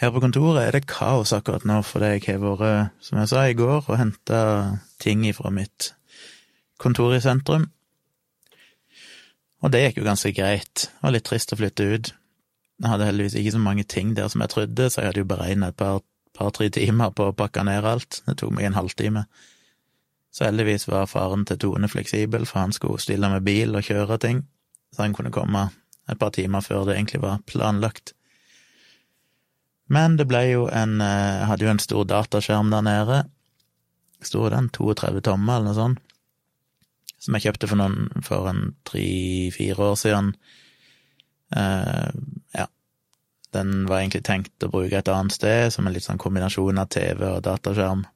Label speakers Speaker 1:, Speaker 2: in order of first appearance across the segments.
Speaker 1: Her på kontoret er det kaos akkurat nå, fordi jeg har vært, som jeg sa i går, og henta ting fra mitt kontor i sentrum. Og det gikk jo ganske greit. Det var litt trist å flytte ut. Jeg hadde heldigvis ikke så mange ting der som jeg trodde, så jeg hadde jo beregna et par par-tre timer på å pakke ned alt. Det tok meg en halvtime. Så heldigvis var faren til Tone fleksibel, for han skulle stille med bil og kjøre ting, så han kunne komme et par timer før det egentlig var planlagt. Men det ble jo en eh, Jeg hadde jo en stor dataskjerm der nede. Sto den 32 tommer, eller noe sånt, som jeg kjøpte for, noen, for en tre-fire år siden. Uh, ja. Den var egentlig tenkt å bruke et annet sted, som en litt sånn kombinasjon av TV og dataskjerm.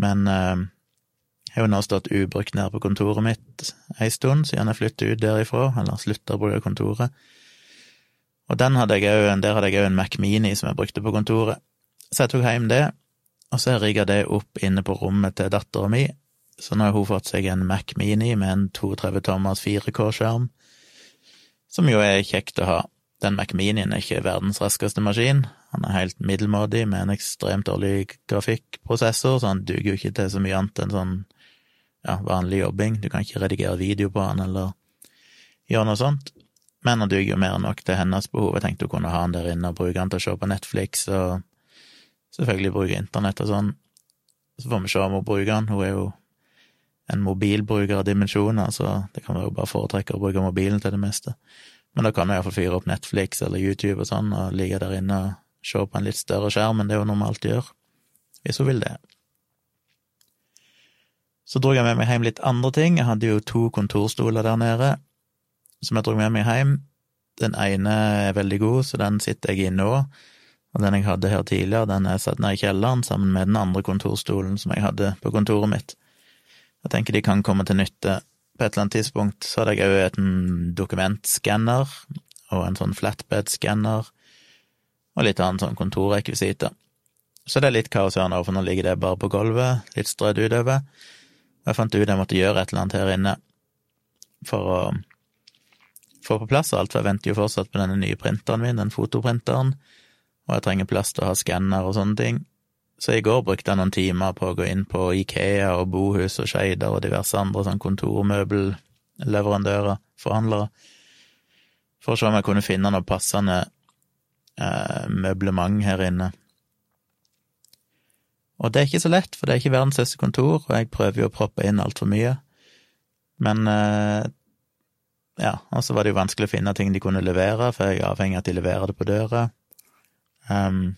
Speaker 1: Men uh, jeg har jo nå stått ubrukt nede på kontoret mitt ei stund, siden jeg flyttet ut derifra, eller slutta å bruke kontoret. Og hadde òg, der hadde jeg òg en Mac Mini som jeg brukte på kontoret. Så jeg tok hjem det, og så rigga det opp inne på rommet til dattera mi. Så nå har hun fått seg en Mac Mini med en 32 tommers 4K-skjerm, som jo er kjekt å ha. Den Mac Minien er ikke verdens raskeste maskin, han er helt middelmådig med en ekstremt dårlig grafikkprosessor, så han duger jo ikke til så mye annet enn sånn ja, vanlig jobbing. Du kan ikke redigere video på han eller gjøre noe sånt. Men han duger jo mer enn nok til hennes behov. Jeg tenkte hun kunne ha han der inne og bruke han til å se på Netflix og selvfølgelig bruke internett og sånn. Så får vi se om hun bruker han. Hun er jo en mobilbruker av dimensjoner, så det kan være hun bare foretrekke å bruke mobilen til det meste. Men da kan hun iallfall fyre opp Netflix eller YouTube og sånn, og ligge der inne og se på en litt større skjerm enn det hun normalt gjør, hvis hun vil det. Så dro jeg med meg hjem litt andre ting. Jeg hadde jo to kontorstoler der nede som jeg dro med meg hjem. Den ene er veldig god, så den sitter jeg i nå. Og den jeg hadde her tidligere, den er satt ned i kjelleren sammen med den andre kontorstolen som jeg hadde på kontoret mitt. Jeg tenker de kan komme til nytte på et eller annet tidspunkt. Så hadde jeg òg en dokumentskanner og en sånn flatbed-skanner og litt annen sånn kontorrekvisitter. Så det er litt kaos her nå, for nå ligger det bare på gulvet, litt strødd utover. Jeg fant ut jeg måtte gjøre et eller annet her inne for å få på plass alt, for jeg venter jo fortsatt på denne nye printeren min, den fotoprinteren, og jeg trenger plass til å ha skanner og sånne ting. Så i går brukte jeg noen timer på å gå inn på Ikea og Bohus og Skeider og diverse andre sånn kontormøbelleverandører, forhandlere, for å se om jeg kunne finne noe passende eh, møblement her inne. Og det er ikke så lett, for det er ikke verdens største kontor, og jeg prøver jo å proppe inn altfor mye. Men eh, ja, og så var det jo vanskelig å finne ting de kunne levere, for jeg er avhengig av at de leverer det på døra. Um,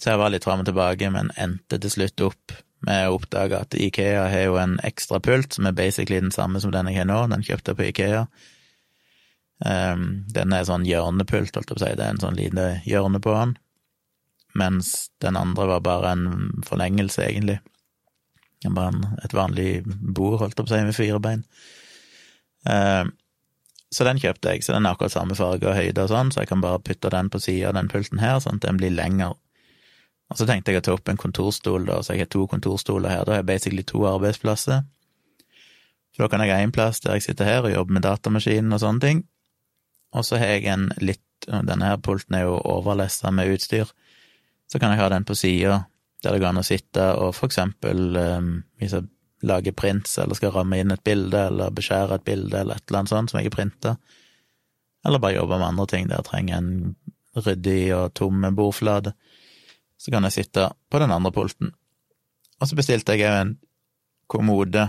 Speaker 1: så jeg var litt fram og tilbake, men endte til slutt opp med å oppdage at Ikea har jo en ekstra pult som er basically den samme som den jeg har nå, den kjøpte jeg på Ikea. Um, den er sånn hjørnepult, holdt jeg på å si, det er en sånn lite hjørne på den, mens den andre var bare en forlengelse, egentlig. Bare en, et vanlig bord, holdt jeg på å si, med fire bein. Eh, så den kjøpte jeg, så den er akkurat samme farge og høyde og sånn, så jeg kan bare putte den på sida av den pulten her, sånn at den blir lengre. Og så tenkte jeg å ta opp en kontorstol, da, så jeg har to kontorstoler her. Da har jeg basically to arbeidsplasser. Så da kan jeg ha én plass der jeg sitter her og jobber med datamaskinen og sånne ting. Og så har jeg en litt Denne her pulten er jo overlessa med utstyr. Så kan jeg ha den på sida, der det går an å sitte og for eksempel, um, hvis lage prints, eller skal ramme inn et bilde, eller beskjære et bilde, eller et eller annet sånt som jeg har printa. Eller bare jobbe med andre ting der jeg trenger en ryddig og tom bordflate. Så kan jeg sitte på den andre pulten. Og så bestilte jeg òg en kommode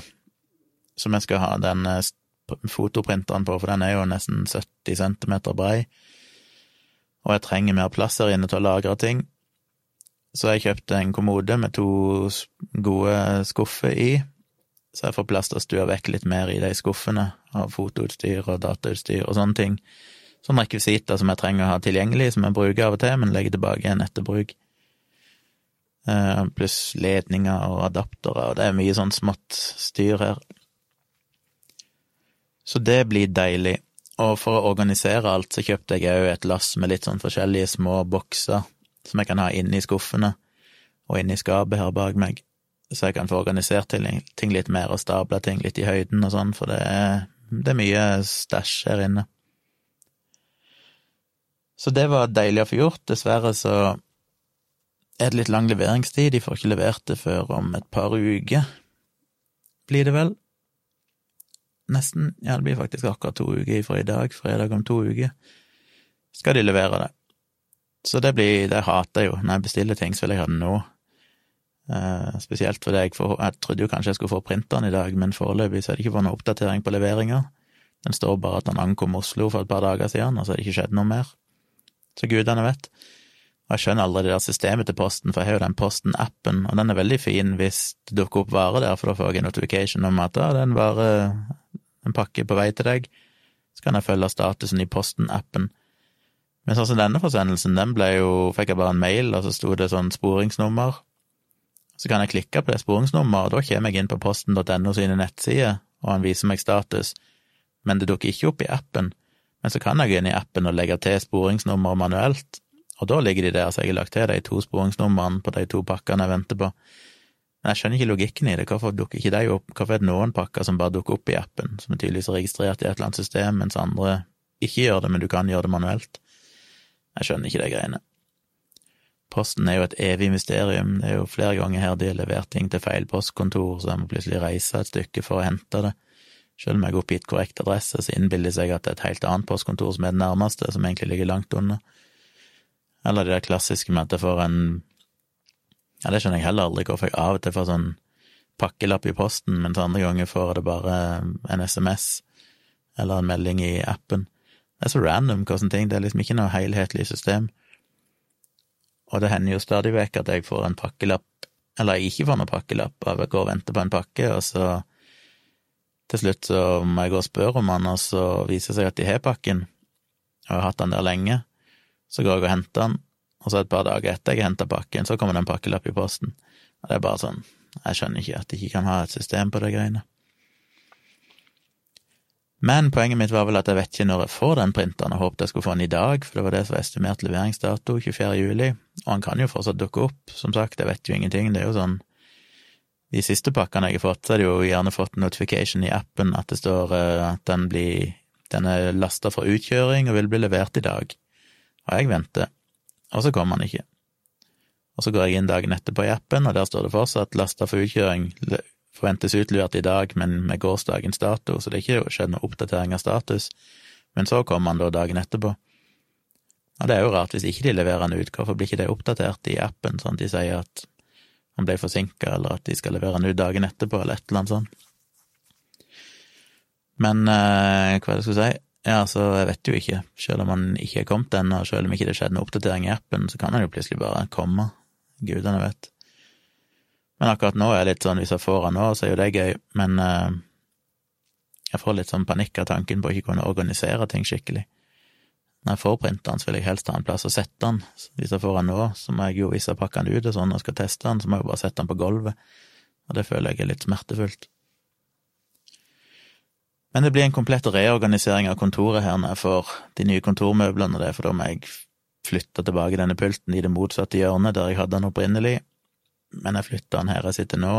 Speaker 1: som jeg skal ha den eh, fotoprinteren på, for den er jo nesten 70 cm brei, og jeg trenger mer plass her inne til å lagre ting. Så jeg kjøpte en kommode med to gode skuffer i, så jeg får plass til å stue vekk litt mer i de skuffene av fotoutstyr og datautstyr og sånne ting. Sånne rekvisitter som jeg trenger å ha tilgjengelig, som jeg bruker av og til, men legger tilbake igjen etter bruk. Uh, pluss ledninger og adaptere, og det er mye sånn smått styr her. Så det blir deilig. Og for å organisere alt, så kjøpte jeg òg et lass med litt sånn forskjellige små bokser som jeg kan ha inni skuffene, og inni skapet her bak meg så jeg kan få organisert ting litt mer og stabla ting litt i høyden og sånn, for det er, det er mye stæsj her inne. Så det var deilig å få gjort. Dessverre så er det litt lang leveringstid. De får ikke levert det før om et par uker, blir det vel. Nesten. Ja, det blir faktisk akkurat to uker fra i dag. Fredag om to uker skal de levere det. Så det blir Det hater jeg jo. Når jeg bestiller ting, så vil jeg ha det nå. Uh, spesielt fordi jeg, for, jeg trodde jo kanskje jeg skulle få printeren i dag, men foreløpig så er det ikke fått noen oppdatering på leveringa. Den står bare at den ankom Oslo for et par dager siden, og så har det ikke skjedd noe mer. Så gudene vet. Og jeg skjønner aldri det der systemet til Posten, for jeg har jo den Posten-appen, og den er veldig fin hvis det dukker opp varer der, for da får jeg en notification om at da det er vare, en pakke på vei til deg. Så kan jeg følge statusen i Posten-appen. Men sånn som denne forsendelsen, den ble jo Fikk jeg bare en mail, og så sto det sånn sporingsnummer. Så kan jeg klikke på det sporingsnummeret, og da kommer jeg inn på posten.no sine nettsider, og han viser meg status, men det dukker ikke opp i appen. Men så kan jeg gå inn i appen og legge til sporingsnummer manuelt, og da ligger de der, så jeg har lagt til de to sporingsnumrene på de to pakkene jeg venter på. Men jeg skjønner ikke logikken i det, hvorfor dukker ikke de opp, hvorfor er det noen pakker som bare dukker opp i appen, som er tydeligvis registrert i et eller annet system, mens andre ikke gjør det, men du kan gjøre det manuelt? Jeg skjønner ikke de greiene. Posten er jo et evig mysterium, det er jo flere ganger her de har levert ting til feil postkontor, så jeg må plutselig reise et stykke for å hente det. Selv om jeg har oppgitt korrekt adresse, så innbiller de seg at det er et helt annet postkontor som er det nærmeste, som egentlig ligger langt unna. Eller det der klassiske med at jeg får en Ja, det skjønner jeg heller aldri, hvorfor jeg av og til får sånn pakkelapp i posten, mens andre ganger får jeg det bare en SMS eller en melding i appen. Det er så random hvordan ting Det er liksom ikke noe helhetlig system. Og det hender jo stadig vekk at jeg får en pakkelapp, eller jeg ikke får noen pakkelapp av jeg går og venter på en pakke, og så til slutt så må jeg gå og spørre om han, og så viser det seg at de har pakken, og har hatt den der lenge. Så går jeg og henter den, og så et par dager etter jeg har henta pakken, så kommer det en pakkelapp i posten. Og det er bare sånn, jeg skjønner ikke at de ikke kan ha et system på de greiene. Men poenget mitt var vel at jeg vet ikke når jeg får den printeren, jeg håpet jeg skulle få den i dag, for det var det som var estimert leveringsdato, 24. juli, og han kan jo fortsatt dukke opp, som sagt, jeg vet jo ingenting, det er jo sånn De siste pakkene jeg har fått, så har de jo gjerne fått notification i appen at det står eh, at den blir den er lasta for utkjøring og vil bli levert i dag, og jeg venter, og så kommer han ikke. Og så går jeg inn dagen etterpå i appen, og der står det fortsatt lasta for utkjøring, forventes utlevert i dag, men med gårsdagens dato, så det er ikke skjedd noen oppdatering av status. Men så kommer han da dagen etterpå. Og det er jo rart hvis ikke de leverer han ut, hvorfor blir ikke det oppdatert i appen, sånn at de sier at han ble forsinka, eller at de skal levere han ut dagen etterpå, eller et eller annet sånt. Men eh, hva er det jeg skulle si? Ja, så jeg vet jo ikke. Selv om han ikke er kommet ennå, og selv om ikke det skjedde noen oppdatering i appen, så kan han jo plutselig bare komme. Gudene vet. Men akkurat nå er jeg litt sånn, hvis jeg får den nå, så er jo det gøy, men uh, jeg får litt sånn panikk av tanken på å ikke kunne organisere ting skikkelig. Når jeg får printeren, så vil jeg helst ha en plass å sette den. Hvis jeg får den nå, så må jeg jo, hvis jeg pakker den ut og sånn og skal teste den, så må jeg bare sette den på gulvet, og det føler jeg er litt smertefullt. Men det blir en komplett reorganisering av kontoret her når jeg får de nye kontormøblene det, for da må jeg flytte tilbake denne pulten i det motsatte hjørnet der jeg hadde den opprinnelig, men jeg flytta den her jeg sitter nå,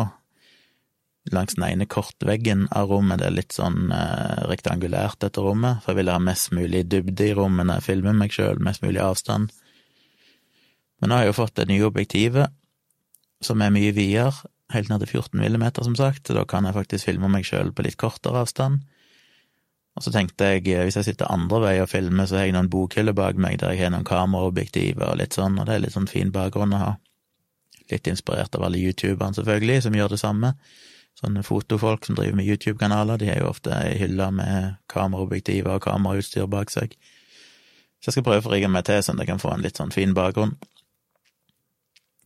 Speaker 1: langs den ene kortveggen av rommet. Det er litt sånn eh, rektangulært, dette rommet, for jeg ville ha mest mulig dybde i rommet når jeg filmer meg sjøl, mest mulig avstand. Men nå har jeg jo fått det nye objektivet, som er mye videre, helt ned til 14 millimeter, som sagt, så da kan jeg faktisk filme meg sjøl på litt kortere avstand. Og så tenkte jeg, eh, hvis jeg sitter andre vei og filmer, så har jeg noen bokhyller bak meg der jeg har noen kameraobjektiver og litt sånn, og det er litt sånn fin bakgrunn å ha. Litt inspirert av alle youtuberne, selvfølgelig, som gjør det samme. Sånne fotofolk som driver med YouTube-kanaler, de er jo ofte ei hylle med kameraobjektiver og kamerautstyr bak seg. Så jeg skal prøve å rigge meg til sånn at jeg kan få en litt sånn fin bakgrunn.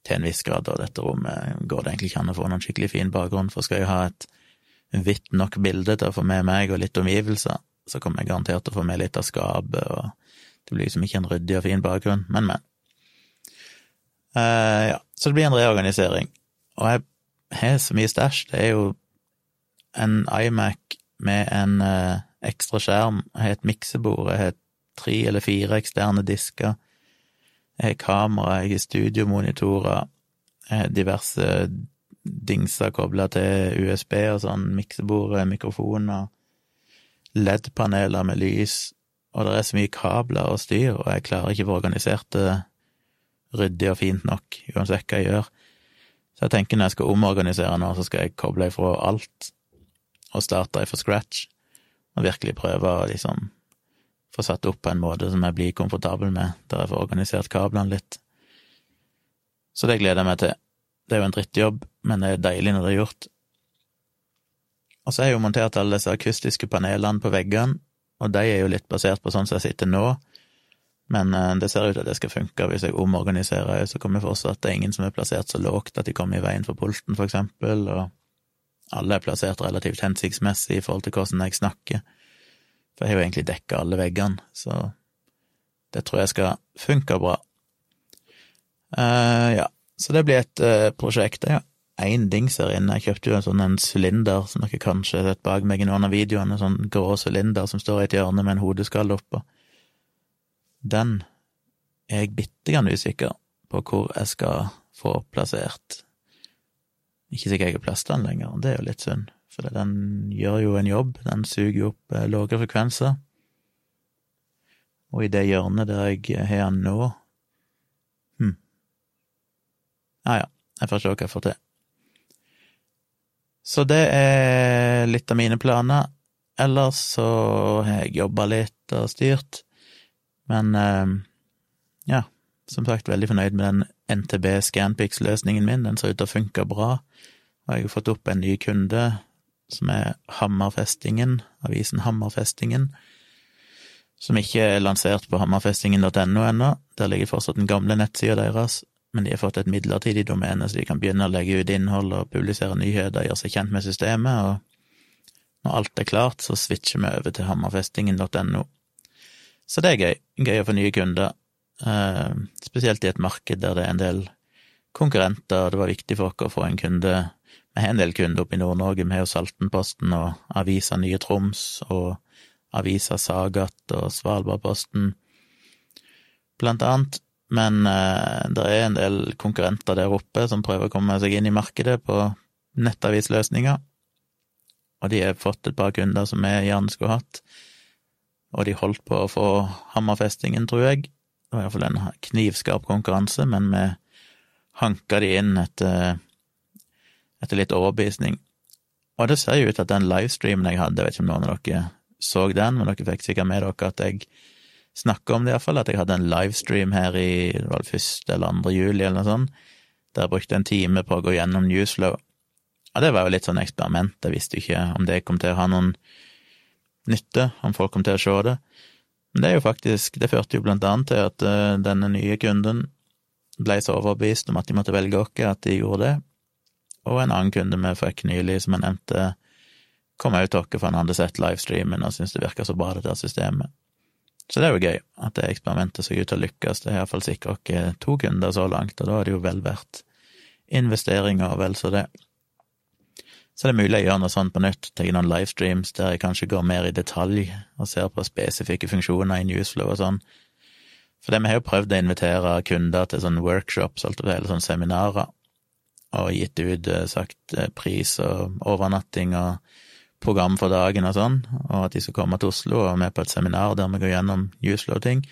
Speaker 1: Til en viss grad, og dette rommet går det egentlig ikke an å få noen skikkelig fin bakgrunn, for skal jeg ha et vidt nok bilde til å få med meg og litt omgivelser, så kommer jeg garantert til å få med litt av skapet, og det blir liksom ikke en ryddig og fin bakgrunn, men, men. Uh, ja, så det blir en reorganisering. Og jeg har så mye stæsj. Det er jo en iMac med en uh, ekstra skjerm, jeg har et miksebord, jeg har tre eller fire eksterne disker, jeg har kamera, jeg har studiomonitorer, jeg har diverse dingser kobla til USB og sånn, miksebord, mikrofoner, LED-paneler med lys. Og det er så mye kabler og styr, og jeg klarer ikke å få organisert det ryddig og fint nok, uansett hva jeg gjør. Så jeg tenker når jeg skal omorganisere nå, så skal jeg koble ifra alt og starte fra scratch, og virkelig prøve å liksom få satt opp på en måte som jeg blir komfortabel med, der jeg får organisert kablene litt. Så det gleder jeg meg til. Det er jo en drittjobb, men det er deilig når det er gjort. Og så har jeg jo montert alle disse akustiske panelene på veggene, og de er jo litt basert på sånn som jeg sitter nå, men eh, det ser ut til at det skal funke hvis jeg omorganiserer, så kommer jeg fortsatt at det er ingen som er plassert så lågt at de kommer i veien for pulten, for eksempel, og alle er plassert relativt hensiktsmessig i forhold til hvordan jeg snakker, for jeg har jo egentlig dekka alle veggene, så det tror jeg skal funke bra. Uh, ja, så det blir et uh, prosjekt. Jeg har én dings her inne. Jeg kjøpte jo en sånn sylinder som dere kanskje har sett bak meg i noen av videoene, en sånn grå sylinder som står i et hjørne med en hodeskalle oppå. Den er jeg bitte grann usikker på hvor jeg skal få plassert. Ikke sikkert jeg har plass til den lenger, det er jo litt synd, for den gjør jo en jobb, den suger jo opp eh, lave frekvenser. Og i det hjørnet der jeg har den nå, hm, ja ja, jeg får se hva jeg får til. Så det er litt av mine planer. Ellers så har jeg jobba litt og styrt. Men eh, ja, som sagt, veldig fornøyd med den NTB Scanpix-løsningen min. Den ser ut til å funke bra. Og jeg har fått opp en ny kunde, som er Hammerfestingen, avisen Hammerfestingen, som ikke er lansert på hammerfestingen.no ennå. Der ligger fortsatt den gamle nettsida deres, men de har fått et midlertidig domene, så de kan begynne å legge ut innhold og publisere nyheter, gjøre seg kjent med systemet, og når alt er klart, så switcher vi over til hammerfestingen.no. Så det er gøy. Gøy å få nye kunder, eh, spesielt i et marked der det er en del konkurrenter, og det var viktig for oss å få en kunde. Vi har en del kunder oppe i Nord-Norge, vi har jo Saltenposten og Avisa Nye Troms og Avisa Sagat og Svalbardposten, blant annet. Men eh, det er en del konkurrenter der oppe som prøver å komme seg inn i markedet på nettavisløsninger, og de har fått et par kunder som vi gjerne skulle hatt og de holdt på å få Hammerfestingen, tror jeg. Det var iallfall en knivskarp konkurranse, men vi hanka de inn etter, etter litt overbevisning. Og det ser jo ut at den livestreamen jeg hadde, jeg vet ikke om noen av dere så den, men dere fikk sikkert med dere at jeg snakka om det iallfall, at jeg hadde en livestream her i det var det første eller andre juli eller noe sånt, der jeg brukte en time på å gå gjennom Newsflow. Og det var jo litt sånn eksperiment, jeg visste ikke om det kom til å ha noen nytte, om folk kom til å se det. Men det er jo faktisk, det førte jo blant annet til at uh, denne nye kunden ble så overbevist om at de måtte velge oss, at de gjorde det. Og en annen kunde vi fikk nylig, som jeg nevnte, kom ut til oss, for han hadde sett livestreamen og syntes det virka så bra, dette systemet. Så det er jo gøy at det eksperimentet så ut til å lykkes. Det har iallfall sikkert oss to kunder så langt, og da er det jo vel verdt investeringer og vel så det. Så det er mulig å gjøre noe sånt på nytt, ta noen livestreams der jeg kanskje går mer i detalj og ser på spesifikke funksjoner i Newsflow og sånn. For det vi har jo prøvd å invitere kunder til sånne workshops, eller sånne seminarer, og gitt ut eh, sagt eh, pris og overnatting og program for dagen og sånn, og at de skal komme til Oslo og med på et seminar der vi går gjennom Newsflow-ting.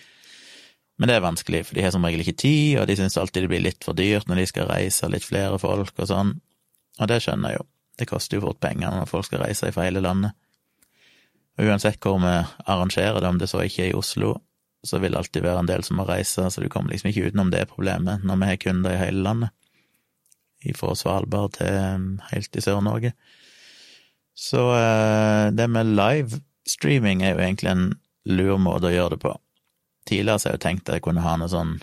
Speaker 1: Men det er vanskelig, for de har som regel ikke tid, og de syns alltid det blir litt for dyrt når de skal reise litt flere folk og sånn, og det skjønner jeg jo. Det koster jo fort penger når folk skal reise fra hele landet. Og uansett hvor vi arrangerer det, om det så ikke er i Oslo, så vil det alltid være en del som må reise, så du kommer liksom ikke utenom det problemet når vi har kunder i hele landet. Fra Svalbard til um, helt i Sør-Norge. Så eh, det med livestreaming er jo egentlig en lur måte å gjøre det på. Tidligere så har jeg jo tenkt at jeg kunne ha noe sånn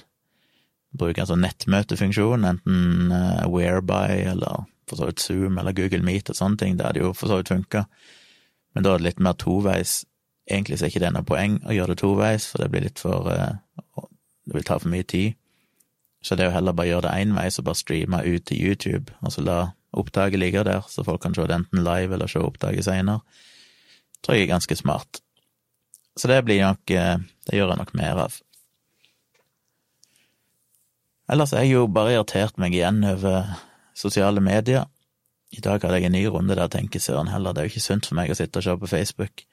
Speaker 1: Bruke en sånn nettmøtefunksjon, enten uh, Whereby eller for så vidt Zoom eller Google Meet og sånne ting, det hadde jo for så vidt funka, men da er det litt mer toveis. Egentlig så er ikke det noe poeng å gjøre det toveis, for det blir litt for eh, Det vil ta for mye tid. Så det er jo heller bare gjøre det énveis og bare streame ut til YouTube, og så la opptaket ligge der, så folk kan se det enten live eller se opptaket seinere. Tror jeg er ganske smart. Så det blir nok eh, Det gjør jeg nok mer av. Ellers er jeg jo bare irritert meg igjen over sosiale medier. I dag hadde jeg en ny runde der jeg tenker søren heller, det er jo ikke sunt for meg å sitte og se på Facebook.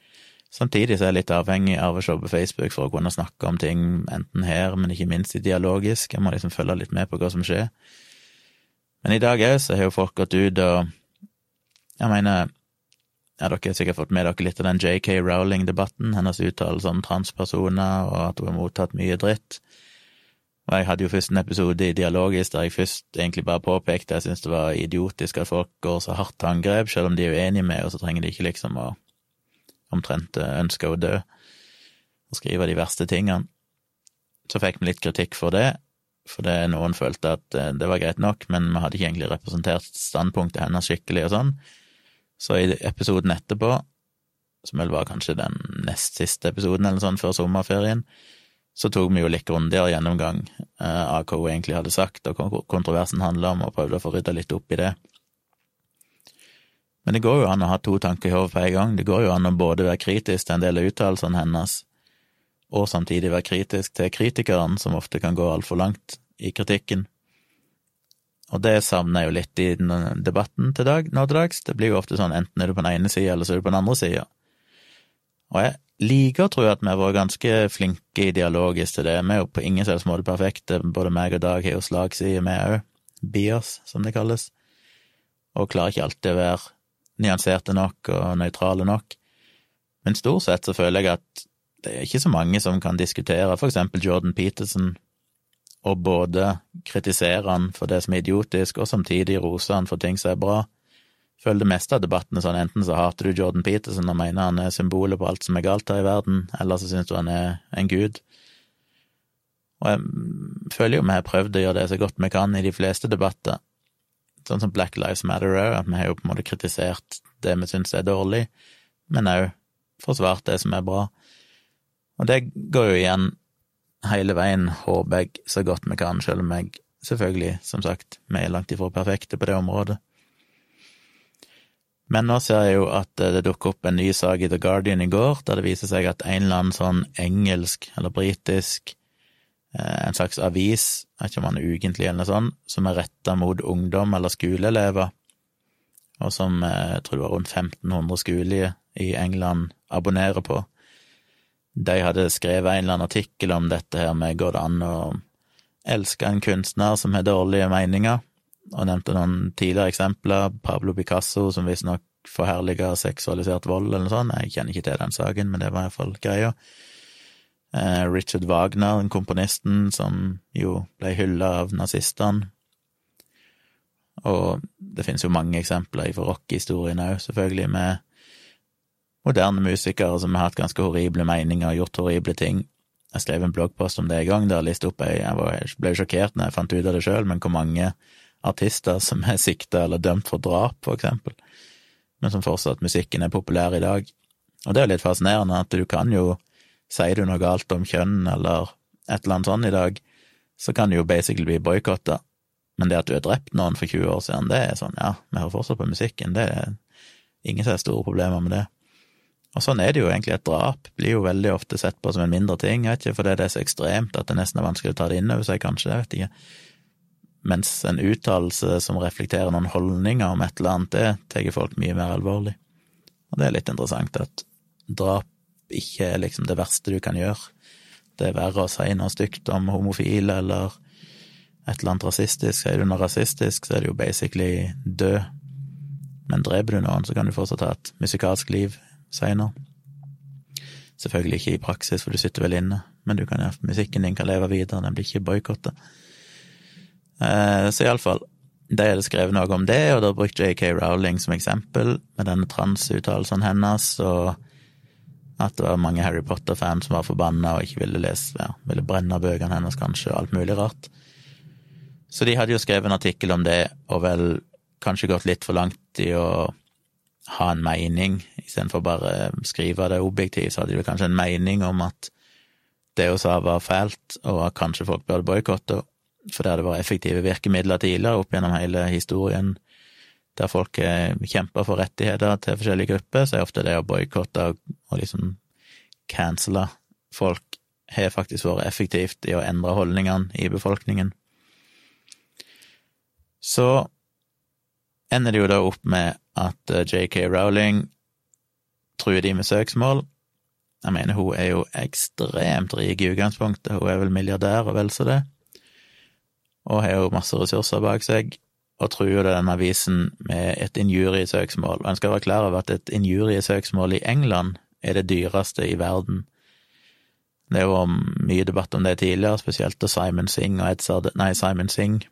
Speaker 1: Samtidig så er jeg litt avhengig av å se på Facebook for å kunne snakke om ting, enten her, men ikke minst i dialogisk. Jeg må liksom følge litt med på hva som skjer. Men i dag òg så har jo folk gått ut og Jeg mener, ja, dere har sikkert fått med dere litt av den JK Rowling-debatten, hennes uttalelser om transpersoner, og at hun har mottatt mye dritt. Og jeg hadde jo først en episode i Dialogisk der jeg først egentlig bare påpekte jeg syntes det var idiotisk at folk går så hardt til angrep, selv om de er uenige med, og så trenger de ikke liksom å omtrent ønske å dø, og skrive de verste tingene. Så fikk vi litt kritikk for det, for det noen følte at eh, det var greit nok, men vi hadde ikke egentlig representert standpunktet hennes skikkelig og sånn. Så i episoden etterpå, som vel var kanskje den nest siste episoden eller sånn før sommerferien, så tok vi jo litt grundigere gjennomgang eh, av hva hun egentlig hadde sagt, og hva kontroversen handla om, og prøvde å få rydda litt opp i det. Men det går jo an å ha to tanker i hodet på en gang. Det går jo an å både være kritisk til en del av uttalelsene hennes, og samtidig være kritisk til kritikeren, som ofte kan gå altfor langt i kritikken. Og det savner jeg jo litt i debatten til dag, nå til dags. Det blir jo ofte sånn enten er du på den ene sida, eller så er du på den andre sida. Og jeg liker å tro at vi har vært ganske flinke i dialogisk til det. Vi er jo på ingen selv måte perfekte. Både meg og Dag har jo slagside, vi òg. Bias, som det kalles. Og klarer ikke alltid å være nyanserte nok og nøytrale nok. Men stort sett så føler jeg at det er ikke så mange som kan diskutere for eksempel Jordan Peterson og både kritisere han for det som er idiotisk, og samtidig rose han for ting som er bra. Føler det meste av debattene sånn, enten så hater du Jordan Peterson og mener han er symbolet på alt som er galt her i verden, eller så syns du han er en gud. Og jeg føler jo vi har prøvd å gjøre det så godt vi kan i de fleste debatter, Sånn som Black Lives Matter òg, at vi har jo på en måte kritisert det vi syns er dårlig, men òg forsvart det som er bra. Og det går jo igjen hele veien, håper jeg, så godt vi kan, selv om jeg selvfølgelig, som sagt, vi er langt ifra perfekte på det området. Men nå ser jeg jo at det dukker opp en ny sak i The Guardian i går, der det viser seg at en eller annen sånn engelsk eller britisk Eh, en slags avis, jeg vet ikke om den er ukentlig eller noe sånt, som er retta mot ungdom eller skoleelever, og som eh, jeg tror det var rundt 1500 skoler i England abonnerer på. De hadde skrevet en eller annen artikkel om dette her med går det an å elske en kunstner som har dårlige meninger, og nevnte noen tidligere eksempler, Pablo Picasso, som visstnok forherliga seksualisert vold eller noe sånt, jeg kjenner ikke til den saken, men det var iallfall greia. Eh, Richard Wagner, den komponisten som jo ble hylla av nazistene. Og det finnes jo mange eksempler fra rockehistorien òg, selvfølgelig, med moderne musikere som har hatt ganske horrible meninger og gjort horrible ting. Jeg skrev en bloggpost om det en gang, der jeg listet opp ei Jeg ble sjokkert når jeg fant ut av det sjøl, men hvor mange artister som er sikta eller dømt for drap, for eksempel, men som fortsatt musikken er populær i dag. Og det er jo litt fascinerende at du kan jo Sier du noe galt om kjønn eller et eller annet sånt i dag, så kan du jo basically bli boikotta. Men det at du har drept noen for 20 år siden, det er sånn, ja, vi hører fortsatt på musikken, det er ingen som har store problemer med det. Og sånn er det jo egentlig, et drap blir jo veldig ofte sett på som en mindre ting, jeg vet ikke, fordi det er så ekstremt at det nesten er vanskelig å ta det inn over seg, kanskje, jeg vet ikke. Mens en uttalelse som reflekterer noen holdninger om et eller annet, det tar folk mye mer alvorlig. Og det er litt interessant at drap ikke er liksom det verste du kan gjøre. Det er verre å si noe stygt om homofile eller et eller annet rasistisk. Sier du noe rasistisk, så er det jo basically død. Men dreper du noen, så kan du fortsatt ha et musikalsk liv seinere. Selvfølgelig ikke i praksis, for du sitter vel inne, men du kan, musikken din kan leve videre, den blir ikke boikotta. Eh, så iallfall, de hadde skrevet noe om det, og da brukte JK Rowling som eksempel, med denne transuttalelsen hennes, og at det var mange Harry Potter-fans som var forbanna og ikke ville lese, ja, ville brenne bøkene hennes, kanskje, og alt mulig rart. Så de hadde jo skrevet en artikkel om det, og vel kanskje gått litt for langt i å ha en mening, istedenfor bare skrive det objektivt, så hadde de kanskje en mening om at det hun sa var fælt, og at kanskje folk burde boikotte, for der det var effektive virkemidler tidligere opp gjennom hele historien der folk kjemper for rettigheter til forskjellige grupper, så er ofte det å boikotte og liksom cancele folk har faktisk vært effektivt i å endre holdningene i befolkningen. Så ender det jo da opp med at eh, JK Rowling truer de med søksmål, Jeg mener, hun er jo ekstremt rik i utgangspunktet, hun er vel milliardær og vel så det, og har jo masse ressurser bak seg, og truer denne avisen med et injuriesøksmål. Og en skal være klar over at et injuriesøksmål i England er det dyreste i verden. Det er jo mye debatt om det tidligere, spesielt da Simon Singh og Edzard Nei, Simon Singh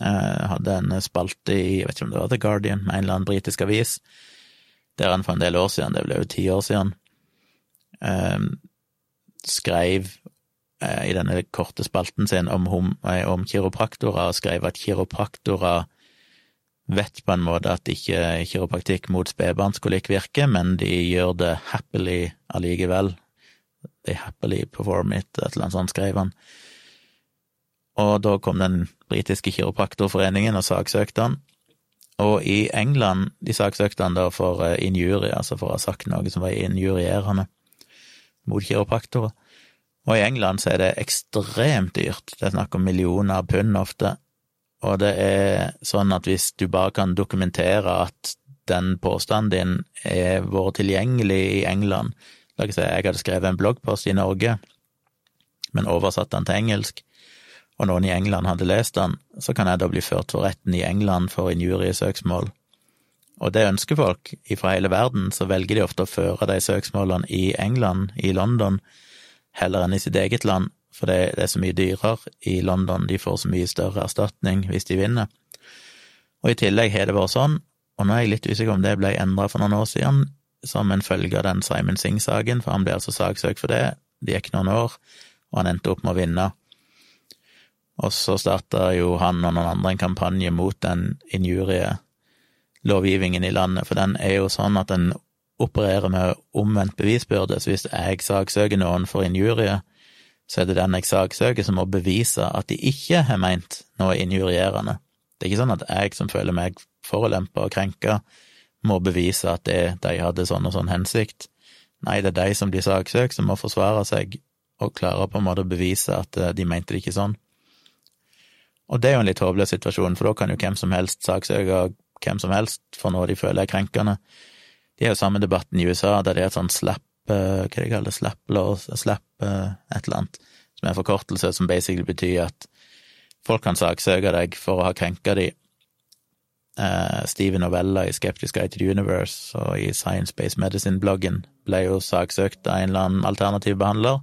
Speaker 1: eh, hadde en spalte i, jeg vet ikke om det var The Guardian, en eller annen britisk avis, der han for en del år siden, det ble jo ti år siden, eh, skrev i denne korte spalten sin om, eh, om kiropraktorer, og skrev at kiropraktorer vet på en måte at ikke kiropraktikk mot spedbarnskolikk virker, men de gjør det happily allikevel. They happily perform it, et eller annet sånt, skrev han. Og da kom den britiske kiropraktorforeningen og saksøkte han. Og i England, de saksøkte han da for eh, injurie, altså for å ha sagt noe som var injurierende mot kiropraktorer. Og i England så er det ekstremt dyrt, det er snakk om millioner pund ofte, og det er sånn at hvis du bare kan dokumentere at den påstanden din er vært tilgjengelig i England La oss si jeg hadde skrevet en bloggpost i Norge, men oversatt den til engelsk, og noen i England hadde lest den, så kan jeg da bli ført for retten i England for injuriesøksmål. Og det ønsker folk. Fra hele verden, så velger de ofte å føre de søksmålene i England, i London, heller enn i sitt eget land, for det, er så mye dyrere i London, de får så mye større erstatning hvis de vinner. Og i tillegg har det vært sånn, og nå er jeg litt usikker om det ble endra for noen år siden, som en følge av den Simon Singh-saken, for han ble altså saksøkt for det, det gikk noen år, og han endte opp med å vinne. Og så starta jo han og noen andre en kampanje mot den injurielovgivningen i landet, for den er jo sånn at den opererer med omvendt bevisbyrde, så hvis jeg saksøker noen for injurie, så er det den jeg saksøker som må bevise at de ikke har meint noe injurierende. Det er ikke sånn at jeg som føler meg forulempa og krenka, må bevise at det, de hadde sånn og sånn hensikt. Nei, det er de som blir saksøkt, som må forsvare seg og klare på en måte å bevise at eh, de mente det ikke sånn. Og det er jo en litt håpløs situasjon, for da kan jo hvem som helst saksøke hvem som helst for noe de føler er krenkende. De har jo samme debatten i USA, der det er et sånn slap, eh, hva de kaller det, slap law, slap eh, et eller annet, som er en forkortelse som basically betyr at folk kan saksøke deg for å ha krenka de. Steven Novella i Skeptisk Guide to the Universe og i Science Based Medicine-bloggen ble jo saksøkt av en eller annen alternativ behandler,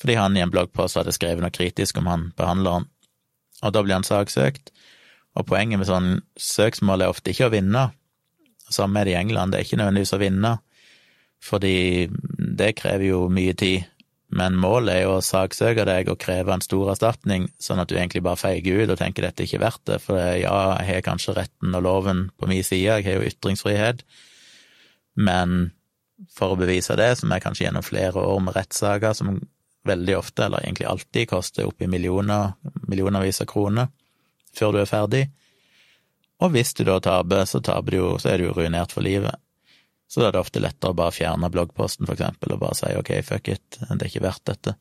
Speaker 1: fordi han i en bloggpost hadde skrevet noe kritisk om han behandleren og da blir han saksøkt. Og poenget med sånn søksmål er ofte ikke å vinne. Samme er det i England, det er ikke nødvendigvis å vinne, fordi det krever jo mye tid. Men målet er jo å saksøke deg og kreve en stor erstatning, sånn at du egentlig bare feiger ut og tenker dette er ikke verdt det, for ja, jeg har kanskje retten og loven på min side, jeg har jo ytringsfrihet, men for å bevise det, som er kanskje gjennom flere år med rettssaker som veldig ofte, eller egentlig alltid, koster oppi millioner, millionervis av kroner før du er ferdig. Og hvis du da taper, så taper du jo, så er du jo ruinert for livet. Så da er det ofte lettere å bare fjerne bloggposten, for eksempel, og bare si ok, fuck it, det er ikke verdt dette.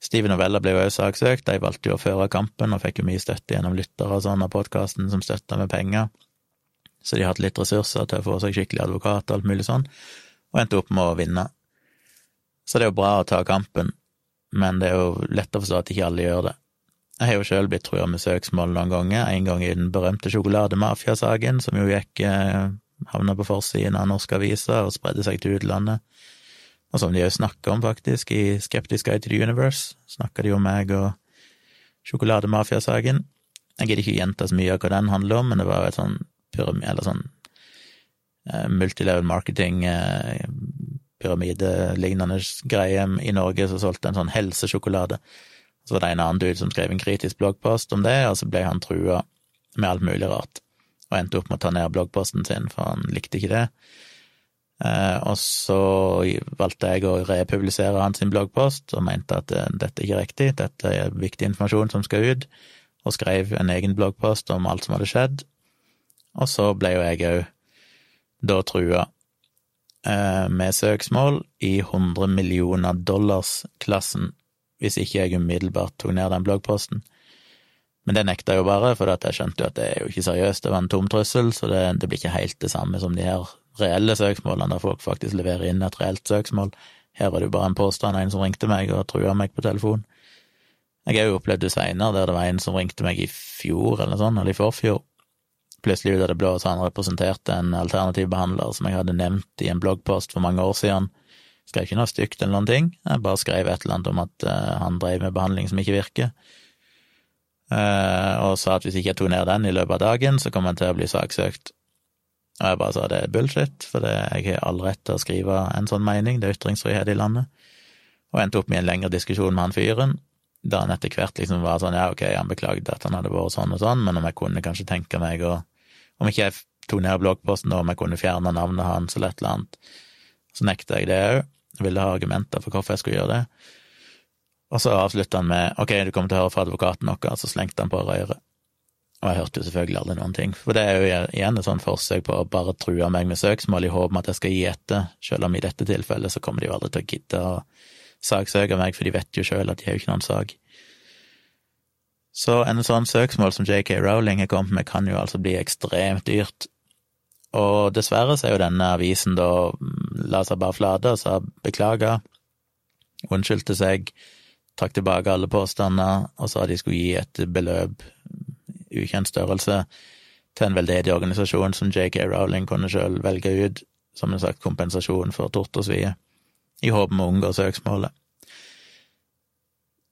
Speaker 1: Steven Novella ble jo også saksøkt, de valgte jo å føre kampen og fikk jo mye støtte gjennom lyttere og sånn av podkasten som støtta med penger, så de hadde litt ressurser til å få seg skikkelig advokat og alt mulig sånn, og endte opp med å vinne. Så det er jo bra å ta kampen, men det er jo lett å forstå at ikke alle gjør det. Jeg har jo sjøl blitt trua med søksmål noen ganger, en gang i den berømte sjokolademafiasaken, som jo gikk eh, havna på forsiden av norske aviser og spredde seg til utlandet, og som de òg snakka om, faktisk, i Skeptisk Guide to the Universe, snakka de om meg og sjokolademafiasaken. Jeg gidder ikke gjenta så mye av hva den handler om, men det var jo et sånn pyramid, eller sånn eh, multilevel marketing, eh, pyramidelignende greie i Norge som solgte en sånn helsesjokolade. Så var det en annen dude som skrev en kritisk bloggpost om det, og så ble han trua med alt mulig rart, og endte opp med å ta ned bloggposten sin, for han likte ikke det. Eh, og så valgte jeg å republisere hans bloggpost, og mente at dette dette ikke er riktig, dette er viktig informasjon som skal ut, og skrev en egen bloggpost om alt som hadde skjedd. Og så ble jo jeg òg da trua Eh, med søksmål i 100 millioner dollars-klassen, hvis ikke jeg umiddelbart tok ned den bloggposten. Men det nekta jeg jo bare, for jeg skjønte jo at det er jo ikke seriøst, det var en tom trussel, så det, det blir ikke helt det samme som de her reelle søksmålene, der folk faktisk leverer inn et reelt søksmål. Her var det jo bare en påstand, en som ringte meg og trua meg på telefon. Jeg har jo opplevd det seinere, der det var en som ringte meg i fjor eller sånn, eller i forfjor. Plutselig ut av det blå så han representerte en alternativ behandler som jeg hadde nevnt i en bloggpost for mange år siden. Skrev ikke noe stygt eller noen ting, jeg bare skrev et eller annet om at uh, han drev med behandling som ikke virker. Uh, og sa at hvis ikke jeg tok ned den i løpet av dagen, så kom han til å bli saksøkt. Og jeg bare sa det er bullshit, for det, jeg har all rett til å skrive en sånn mening, det er ytringsfrihet i landet. Og endte opp med en lengre diskusjon med han fyren, da han etter hvert liksom var sånn ja, ok, han beklagde at han hadde vært sånn og sånn, men om jeg kunne kanskje tenke meg å Om ikke jeg tok ned bloggposten, og om jeg kunne fjerne navnet hans eller et eller annet, så nekta jeg det òg. Ville ha argumenter for hvorfor jeg skulle gjøre det. Og så avslutta han med ok, du kommer til å høre fra advokaten noe, så slengte han på røret. Og jeg hørte jo selvfølgelig aldri noen ting, for det er jo igjen et sånt forsøk på å bare true meg med søksmål i håp om at jeg skal gi etter, selv om i dette tilfellet så kommer de jo aldri til å gidde å saksøke meg, for de vet jo sjøl at de har jo ikke noen sak. Så en sånn søksmål som JK Rowling har kommet med, kan jo altså bli ekstremt dyrt. Og dessverre så er jo denne avisen da la seg bare flate og sa beklager, unnskyldte seg, trakk tilbake alle påstander og sa de skulle gi et beløp ukjent størrelse til en veldedig organisasjon som JK Rowling kunne sjøl velge ut som en sagt kompensasjon for tort og svie, i håp om å unngå søksmålet.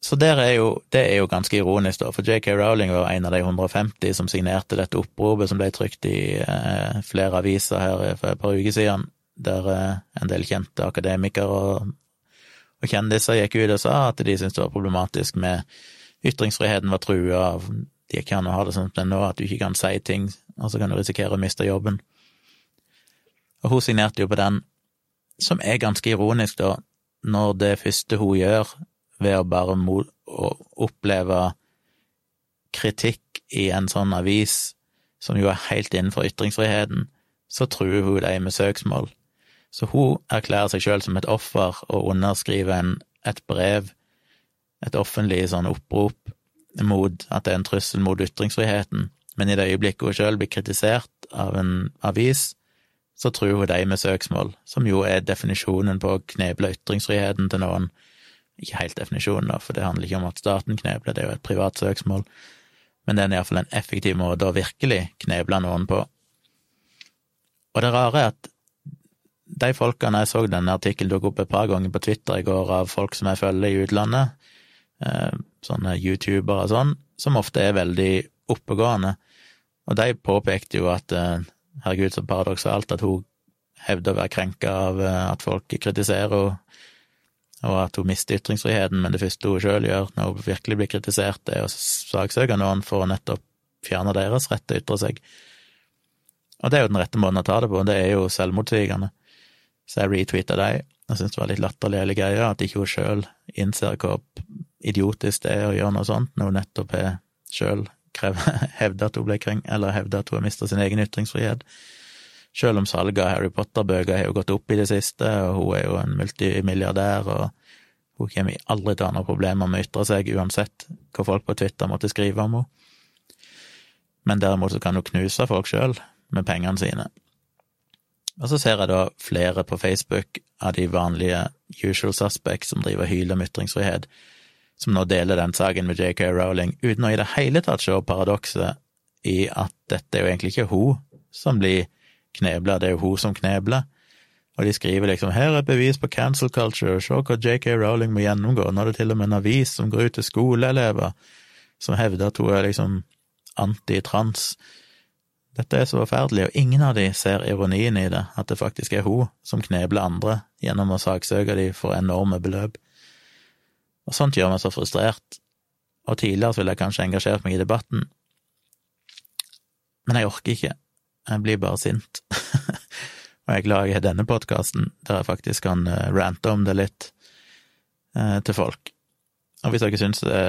Speaker 1: Så er jo, det er jo ganske ironisk, da, for JK Rowling var en av de 150 som signerte dette oppropet som ble trykt i eh, flere aviser her for et par uker siden, der eh, en del kjente akademikere og, og kjendiser gikk ut og sa at de syntes det var problematisk med ytringsfriheten var trua de kan an å ha det sånn nå at du ikke kan si ting, og så kan du risikere å miste jobben. Og hun signerte jo på den, som er ganske ironisk, da, når det første hun gjør, ved å bare å oppleve kritikk i en sånn avis, som jo er helt innenfor ytringsfriheten, så truer hun dem med søksmål. Så hun erklærer seg selv som et offer og underskriver en, et brev, et offentlig sånn opprop, mot at det er en trussel mot ytringsfriheten, men i det øyeblikket hun selv blir kritisert av en avis, så truer hun dem med søksmål, som jo er definisjonen på å kneble ytringsfriheten til noen. Ikke helt definisjonen, da, for det handler ikke om at staten knebler, det er jo et privat søksmål, men det er iallfall en effektiv måte å virkelig kneble noen på. Og det rare er at de folkene jeg så denne artikkelen dukke opp et par ganger på Twitter i går av folk som jeg følger i utlandet, Eh, sånne youtubere og sånn, som ofte er veldig oppegående. Og de påpekte jo at eh, herregud, så paradoksalt at hun hevder å være krenka av eh, at folk kritiserer henne, og at hun mister ytringsfriheten, men det første hun sjøl gjør når hun virkelig blir kritisert, er å saksøke noen for å nettopp fjerne deres rett til å ytre seg. Og det er jo den rette måten å ta det på, det er jo selvmotsigende. Så jeg retweeta dem. Jeg syntes det var litt latterlig hele greia, at ikke hun sjøl innser hvor idiotisk det er å gjøre noe sånt, når hun nettopp har sjøl hevda at hun ble kring, eller hevda at hun har mista sin egen ytringsfrihet. Selv om salget av Harry Potter-bøker har jo gått opp i det siste, og hun er jo en multimilliardær, og hun kommer aldri til å ha noen problemer med å ytre seg, uansett hva folk på Twitter måtte skrive om henne. Men derimot så kan hun knuse folk sjøl med pengene sine. Og så ser jeg da flere på Facebook av de vanlige usual suspects som driver og hyler om ytringsfrihet, som nå deler den saken med JK Rowling, uten å i det hele tatt se paradokset i at dette er jo egentlig ikke hun som blir knebla, det er jo hun som knebler. Og de skriver liksom 'her er bevis på cancel culture', se hva JK Rowling må gjennomgå. Nå er det til og med en avis som går ut til skoleelever som hevder at hun er liksom anti-trans. Dette er så forferdelig, og ingen av de ser ironien i det, at det faktisk er hun som knebler andre gjennom å saksøke de for enorme beløp. Og sånt gjør meg så frustrert. Og tidligere så ville jeg kanskje engasjert meg i debatten, men jeg orker ikke. Jeg blir bare sint. og jeg er har denne podkasten, der jeg faktisk kan eh, rante om det litt eh, til folk. Og hvis dere syns det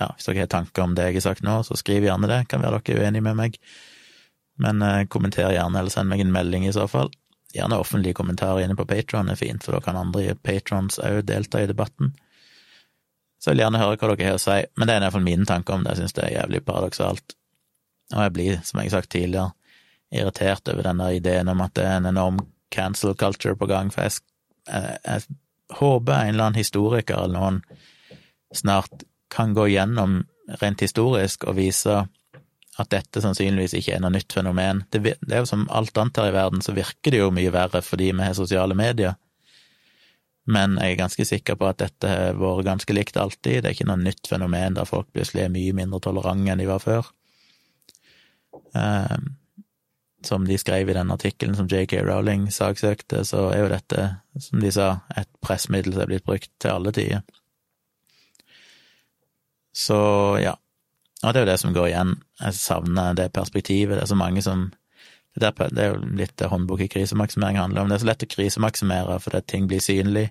Speaker 1: ja, hvis dere har tanker om det jeg har sagt nå, så skriv gjerne det. Kan være dere er uenige med meg. Men eh, kommenter gjerne, eller send meg en melding i så fall. Gjerne offentlige kommentarer inne på Patron er fint, for da kan andre patrons òg delta i debatten. Så jeg vil gjerne høre hva dere har å si, men det er i hvert fall mine tanker om det, jeg synes det er jævlig paradoksalt. Og jeg blir, som jeg har sagt tidligere, irritert over denne ideen om at det er en enorm cancel culture på gang, for jeg, jeg, jeg håper en eller annen historiker eller noen snart kan gå gjennom rent historisk og vise at dette sannsynligvis ikke er noe nytt fenomen. Det, det er jo som alt annet her i verden, så virker det jo mye verre fordi vi har sosiale medier. Men jeg er ganske sikker på at dette har vært ganske likt alltid. Det er ikke noe nytt fenomen der folk plutselig er mye mindre tolerante enn de var før. Um, som de skrev i den artikkelen som JK Rowling saksøkte, så er jo dette, som de sa, et pressmiddel som er blitt brukt til alle tider. Så ja, og det er jo det som går igjen. Jeg savner det perspektivet. Det er så mange som det er jo litt det håndbok i krisemaksimering handler om. Det er så lett å krisemaksimere fordi ting blir synlig.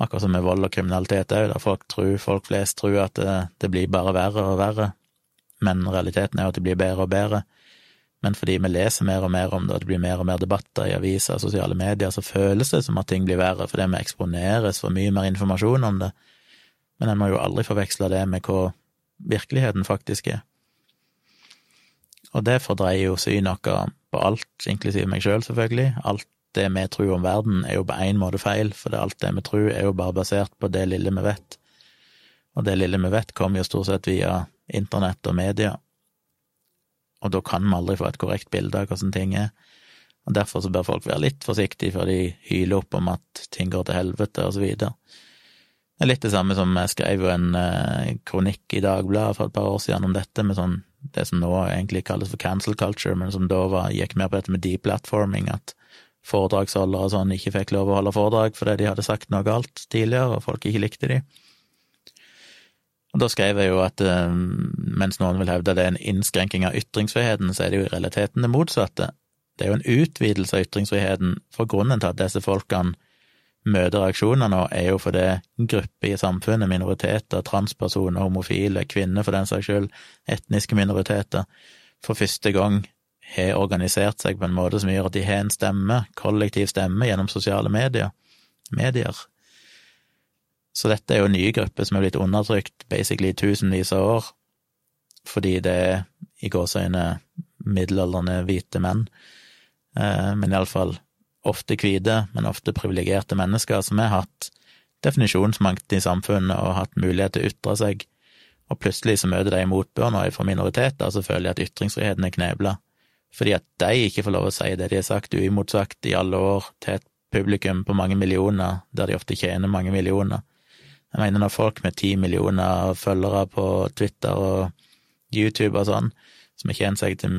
Speaker 1: Akkurat som med vold og kriminalitet òg, der folk tror, folk flest tror at det, det, blir bare verre og verre. Men realiteten er jo at det blir bedre og bedre. Men fordi vi leser mer og mer om det, og det blir mer og mer debatter i aviser og sosiale medier, så føles det som at ting blir verre, fordi vi eksponeres for mye mer informasjon om det. Men en må jo aldri forveksle det med hva virkeligheten faktisk er. Og det fordreier jo syn vårt på alt, inklusiv meg sjøl, selv, selvfølgelig. Alt det vi tror om verden, er jo på én måte feil, for alt det vi tror, er jo bare basert på det lille vi vet. Og det lille vi vet, kommer jo stort sett via internett og media, og da kan vi aldri få et korrekt bilde av hvordan ting er. Og Derfor så bør folk være litt forsiktige før de hyler opp om at ting går til helvete, og så videre. Det er litt det samme som jeg skrev jo en eh, kronikk i Dagbladet for et par år siden om dette, med sånn det som nå egentlig kalles for cancel culture, men som da var, gikk mer på dette med deplatforming, at foredragsholdere og sånn ikke fikk lov å holde foredrag fordi de hadde sagt noe galt tidligere, og folk ikke likte de. Og da skrev jeg jo at eh, mens noen vil hevde det er en innskrenking av ytringsfriheten, så er det jo i realiteten det motsatte. Det er jo en utvidelse av ytringsfriheten, for grunnen til at disse folkene møter reaksjoner nå, er jo fordi grupper i samfunnet, minoriteter, transpersoner, homofile, kvinner for den saks skyld, etniske minoriteter, for første gang har organisert seg på en måte som gjør at de har en stemme, kollektiv stemme, gjennom sosiale medier. medier. Så dette er jo nye grupper som er blitt undertrykt basically i tusenvis av år, fordi det er i gåseøyne middelaldrende hvite menn, eh, men iallfall ofte hvite, men ofte privilegerte mennesker som har hatt definisjonsmakt i samfunnet og hatt mulighet til å ytre seg, og plutselig så møter de motbør nå fra minoriteter, så føler de at ytringsfriheten er knebla, fordi at de ikke får lov å si det de har sagt uimotsagt i alle år til et publikum på mange millioner, der de ofte tjener mange millioner. Jeg mener når folk med ti millioner følgere på Twitter og YouTube og sånn, som har tjent seg til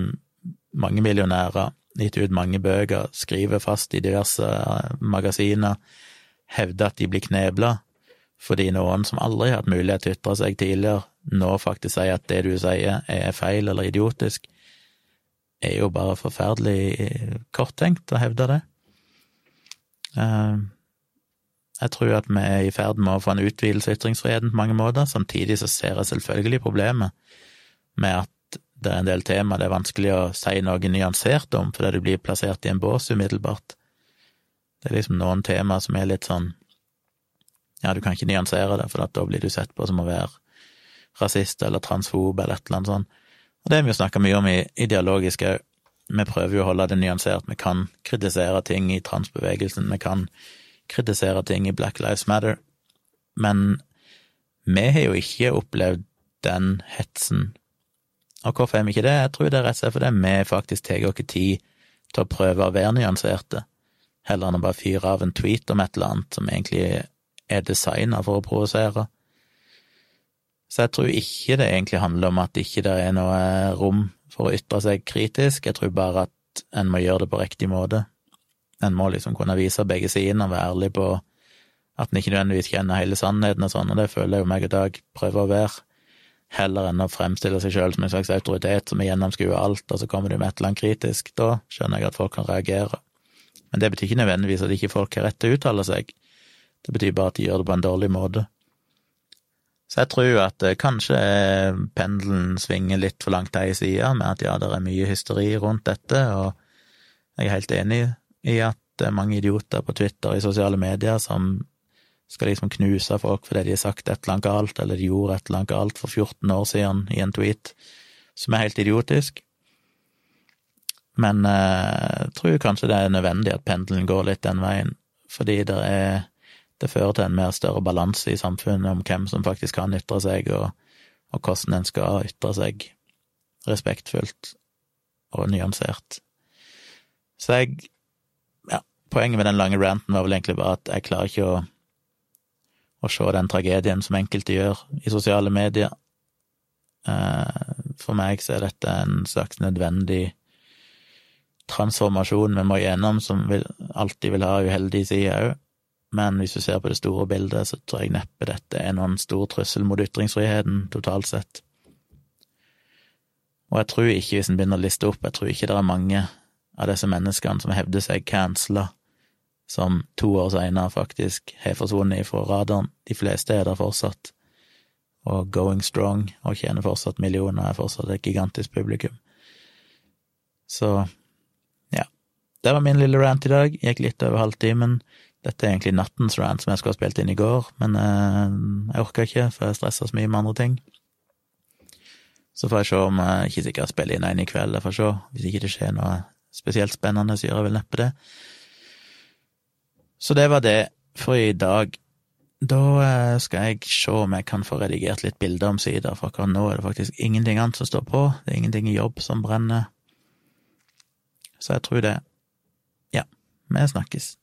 Speaker 1: mange millionærer, gitt ut mange bøker, skriver fast i diverse eh, magasiner, hevder at de blir knebla fordi noen som aldri har hatt mulighet til å ytre seg tidligere, nå faktisk sier at det du sier er feil eller idiotisk, er jo bare forferdelig korttenkt å hevde det. Eh, jeg tror at vi er i ferd med å få en utvidelse av ytringsfriheten på mange måter, samtidig så ser jeg selvfølgelig problemet med at det er en del tema det er vanskelig å si noe nyansert om, fordi du blir plassert i en bås umiddelbart. Det er liksom noen tema som er litt sånn Ja, du kan ikke nyansere det, for da blir du sett på som å være rasist eller transfob eller et eller annet sånt. Og det har vi jo snakka mye om i, i dialogisk òg. Vi prøver jo å holde det nyansert. Vi kan kritisere ting i transbevegelsen, vi kan kritisere ting i Black Lives Matter, men vi har jo ikke opplevd den hetsen og hvorfor er vi ikke det? Jeg tror det er rett og slett fordi vi faktisk tar oss tid til å prøve å være nyanserte, heller enn å bare fyre av en tweet om et eller annet som egentlig er designa for å provosere. Så jeg tror ikke det egentlig handler om at ikke det er noe rom for å ytre seg kritisk, jeg tror bare at en må gjøre det på riktig måte. En må liksom kunne vise begge sidene og være ærlig på at en ikke nødvendigvis kjenner hele sannheten og sånn, og det føler jeg jo meg i dag prøver å være heller enn å fremstille seg sjøl som en slags autoritet som gjennomskuer alt, og så kommer du med et eller annet kritisk. Da skjønner jeg at folk kan reagere. Men det betyr ikke nødvendigvis at ikke folk har rett til å uttale seg. Det betyr bare at de gjør det på en dårlig måte. Så jeg tror at eh, kanskje pendelen svinger litt for langt ei side, med at ja, det er mye hysteri rundt dette, og jeg er helt enig i at det er mange idioter på Twitter og i sosiale medier som skal liksom knuse folk fordi de har sagt et eller annet galt, eller de gjorde et eller annet galt for 14 år siden i en tweet, som er helt idiotisk. Men jeg tror kanskje det er nødvendig at pendelen går litt den veien, fordi det er Det fører til en mer større balanse i samfunnet om hvem som faktisk kan ytre seg, og, og hvordan en skal ytre seg respektfullt og nyansert. Så jeg poenget med den lange ranten var vel egentlig bare at jeg klarer ikke å, å se den tragedien som enkelte gjør i sosiale medier. Eh, for meg så er dette en slags nødvendig transformasjon vi må gjennom, som vil, alltid vil ha uheldige sider òg. Men hvis du ser på det store bildet, så tror jeg neppe dette er noen stor trussel mot ytringsfriheten totalt sett. Og jeg tror ikke, hvis en begynner å liste opp, jeg tror ikke det er mange av disse menneskene som hevder seg cancela, som to år seinere faktisk har forsvunnet fra radaren. De fleste er der fortsatt, og going strong, og tjener fortsatt millioner, er fortsatt et gigantisk publikum. Så ja. Det var min lille rant i dag. Gikk litt over halvtimen. Dette er egentlig nattens rant som jeg skulle ha spilt inn i går, men eh, jeg orka ikke, for jeg stressa så mye med andre ting. Så får jeg se om jeg ikke sikkert spiller inn en i kveld, jeg får se. Hvis ikke det skjer noe spesielt spennende, så gjør jeg vel neppe det. Så det var det for i dag. Da eh, skal jeg se om jeg kan få redigert litt bilder omsider, for akkurat nå er det faktisk ingenting annet som står på. Det er ingenting i jobb som brenner. Så jeg tror det. Ja, vi snakkes.